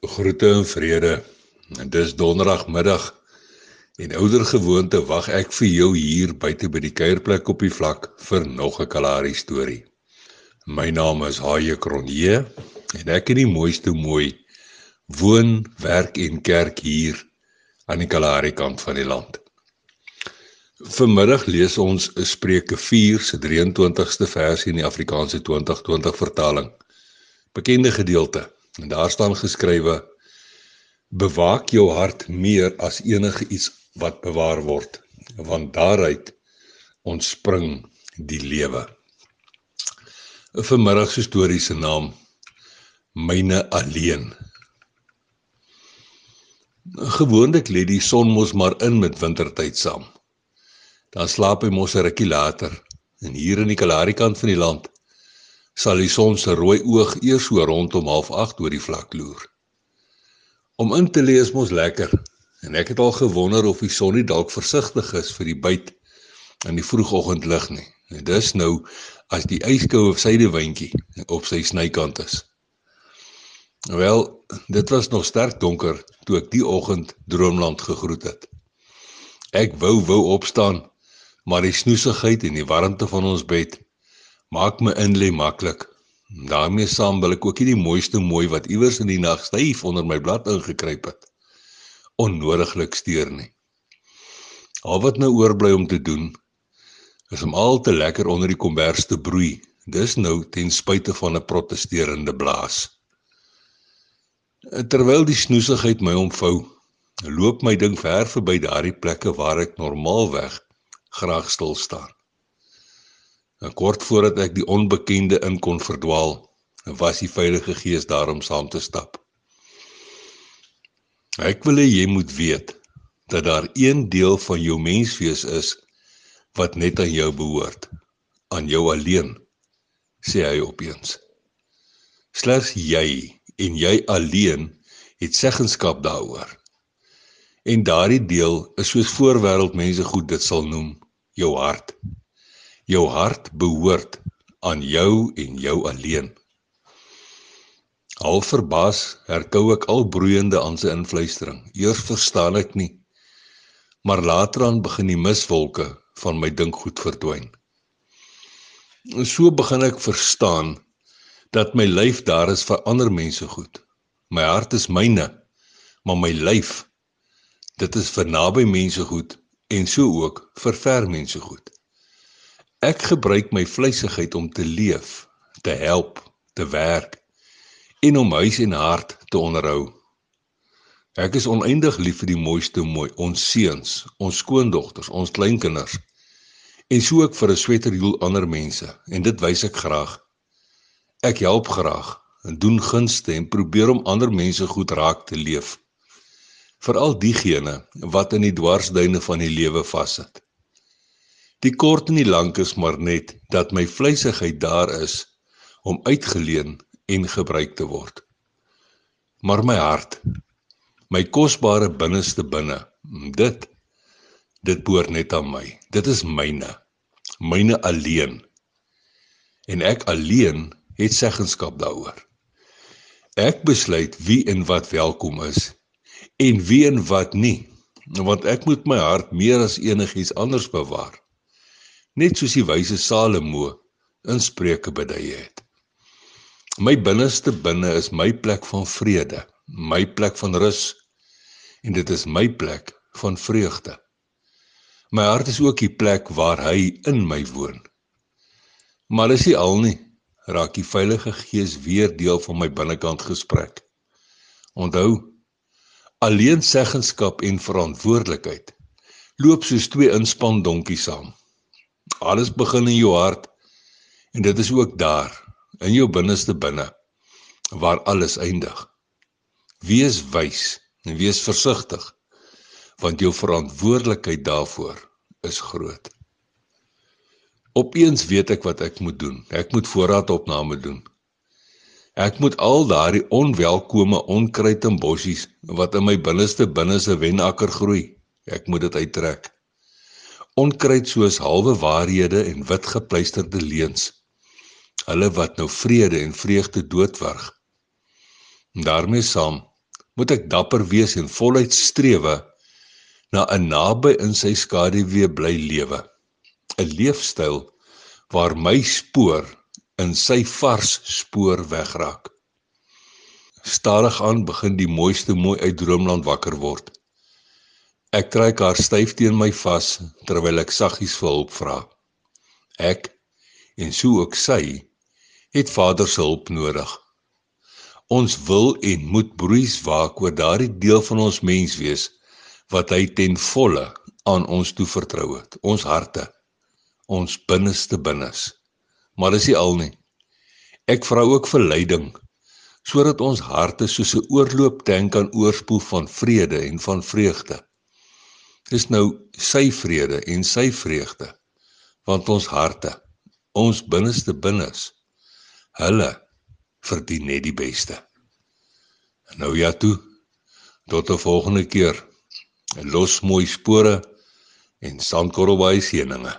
Groete en vrede. Dis donderdagmiddag en ouer gewoonte wag ek vir jou hier buite by die kuierplek op die vlak vir nog 'n Kalahari storie. My naam is Haie Kronje en ek in die mooiste mooi woon, werk en kerk hier aan die Kalahari kant van die land. Vanmiddag lees ons Spreuke 4 se 23ste versie in die Afrikaanse 2020 vertaling. Bekende gedeelte. En daar staan geskrywe: Bewaak jou hart meer as enige iets wat bewaar word, want daaruit ontspring die lewe. 'n Vanmiddag se storie se naam Myne alleen. Gewoonlik lê die son mos maar in met wintertyd saam. Dan slaap hy mos 'n rukkie later en hier in die Kalahari kant van die land sal die son se rooi oog eers so rondom 08:30 oor die vlak loer. Om in te lees mos lekker en ek het al gewonder of die son nie dalk versigtig is vir die byt in die vroegoggendlig nie. En dis nou as die yskoue sydewyntjie op sy snykant is. Wel, dit was nog sterk donker toe ek die oggend Droomland gegroet het. Ek wou wou opstaan, maar die snoesigheid en die warmte van ons bed maak my inlê maklik. daarmee saam wil ek ook nie die mooiste mooi wat iewers in die nag styf onder my blad ingekruip het onnodiglik steur nie. Al wat nou oorbly om te doen is om al te lekker onder die kombers te broei. Dis nou ten spyte van 'n protesterende blaas. Terwyl die snoesigheid my omvou, loop my ding ver verby daardie plekke waar ek normaalweg graag stil staan. En kort voordat ek die onbekende in kon verdwaal, was die Heilige Gees daar om saam te stap. Ek wil hê jy moet weet dat daar een deel van jou menswees is wat net aan jou behoort, aan jou alleen, sê hy opeens. Slegs jy en jy alleen het seggenskap daaroor. En daardie deel is soos voorwêreldmense goed dit sal noem, jou hart. Jou hart behoort aan jou en jou alleen. Al verbaas herkou ek al broeiende aan sy invluistering. Eers verstaan ek nie, maar later aan begin die miswolke van my dink goed verdwyn. En so begin ek verstaan dat my lyf daar is vir ander mense goed. My hart is myne, maar my lyf dit is vir naby mense goed en so ook vir ver mense goed. Ek gebruik my vleisigheid om te leef, te help, te werk en om huis en hart te onderhou. Ek is oneindig lief vir die mooiste mooi, ons seuns, ons skoondogters, ons kleinkinders. En so ook vir 'n sweterjoel ander mense en dit wys ek graag. Ek help graag en doen gunste en probeer om ander mense goed raak te leef. Veral diegene wat in die dwarsduine van die lewe vassit. Die kort en die lank is maar net dat my vleisigheid daar is om uitgeleen en gebruik te word. Maar my hart, my kosbare binneste binne, dit dit behoort net aan my. Dit is myne. Myne alleen. En ek alleen het seggenskap daaroor. Ek besluit wie en wat welkom is en wie en wat nie, want ek moet my hart meer as enigiets anders bewaar net soos die wyse Salomo in Spreuke bedui het. My binneste binne is my plek van vrede, my plek van rus en dit is my plek van vreugde. My hart is ook die plek waar hy in my woon. Maar dis nie al nie, raak die Heilige Gees weer deel van my binnekant gesprek. Onthou, alleen seggenskap en verantwoordelikheid loop soos twee inspan donkies saam. Alles begin in jou hart en dit is ook daar in jou binneste binne waar alles eindig. Wees wys en wees versigtig want jou verantwoordelikheid daarvoor is groot. Opeens weet ek wat ek moet doen. Ek moet voorraadopname doen. Ek moet al daardie onwelkome onkruid en bossies wat in my binneste binne se wenakker groei, ek moet dit uittrek onkruid soos halwe waarhede en wit gepleisterde leuns hulle wat nou vrede en vreugde doodwerg en daarmee saam moet ek dapper wees en voluit strewe na 'n naby in sy skaduwee bly lewe. 'n Leefstyl waar my spoor in sy vars spoor wegraak. Stadig aan begin die mooiste mooi uit droomland wakker word. Ek trek haar styf teen my vas terwyl ek saggies vir hulp vra. Ek en so ook sy het Vader se hulp nodig. Ons wil en moet broeis waak oor daardie deel van ons mens wees wat hy ten volle aan ons toevertrou het, ons harte, ons binneste binnes. Maar dis nie al nie. Ek vra ook vir leiding sodat ons harte soos 'n oorlooptank kan oorspoel van vrede en van vreugde. Dis nou sy vrede en sy vreugde want ons harte, ons binneste binnes, hulle verdien net die beste. Nou ja toe. Tot 'n volgende keer. Los mooi spore en sandkorrelbaai seëninge.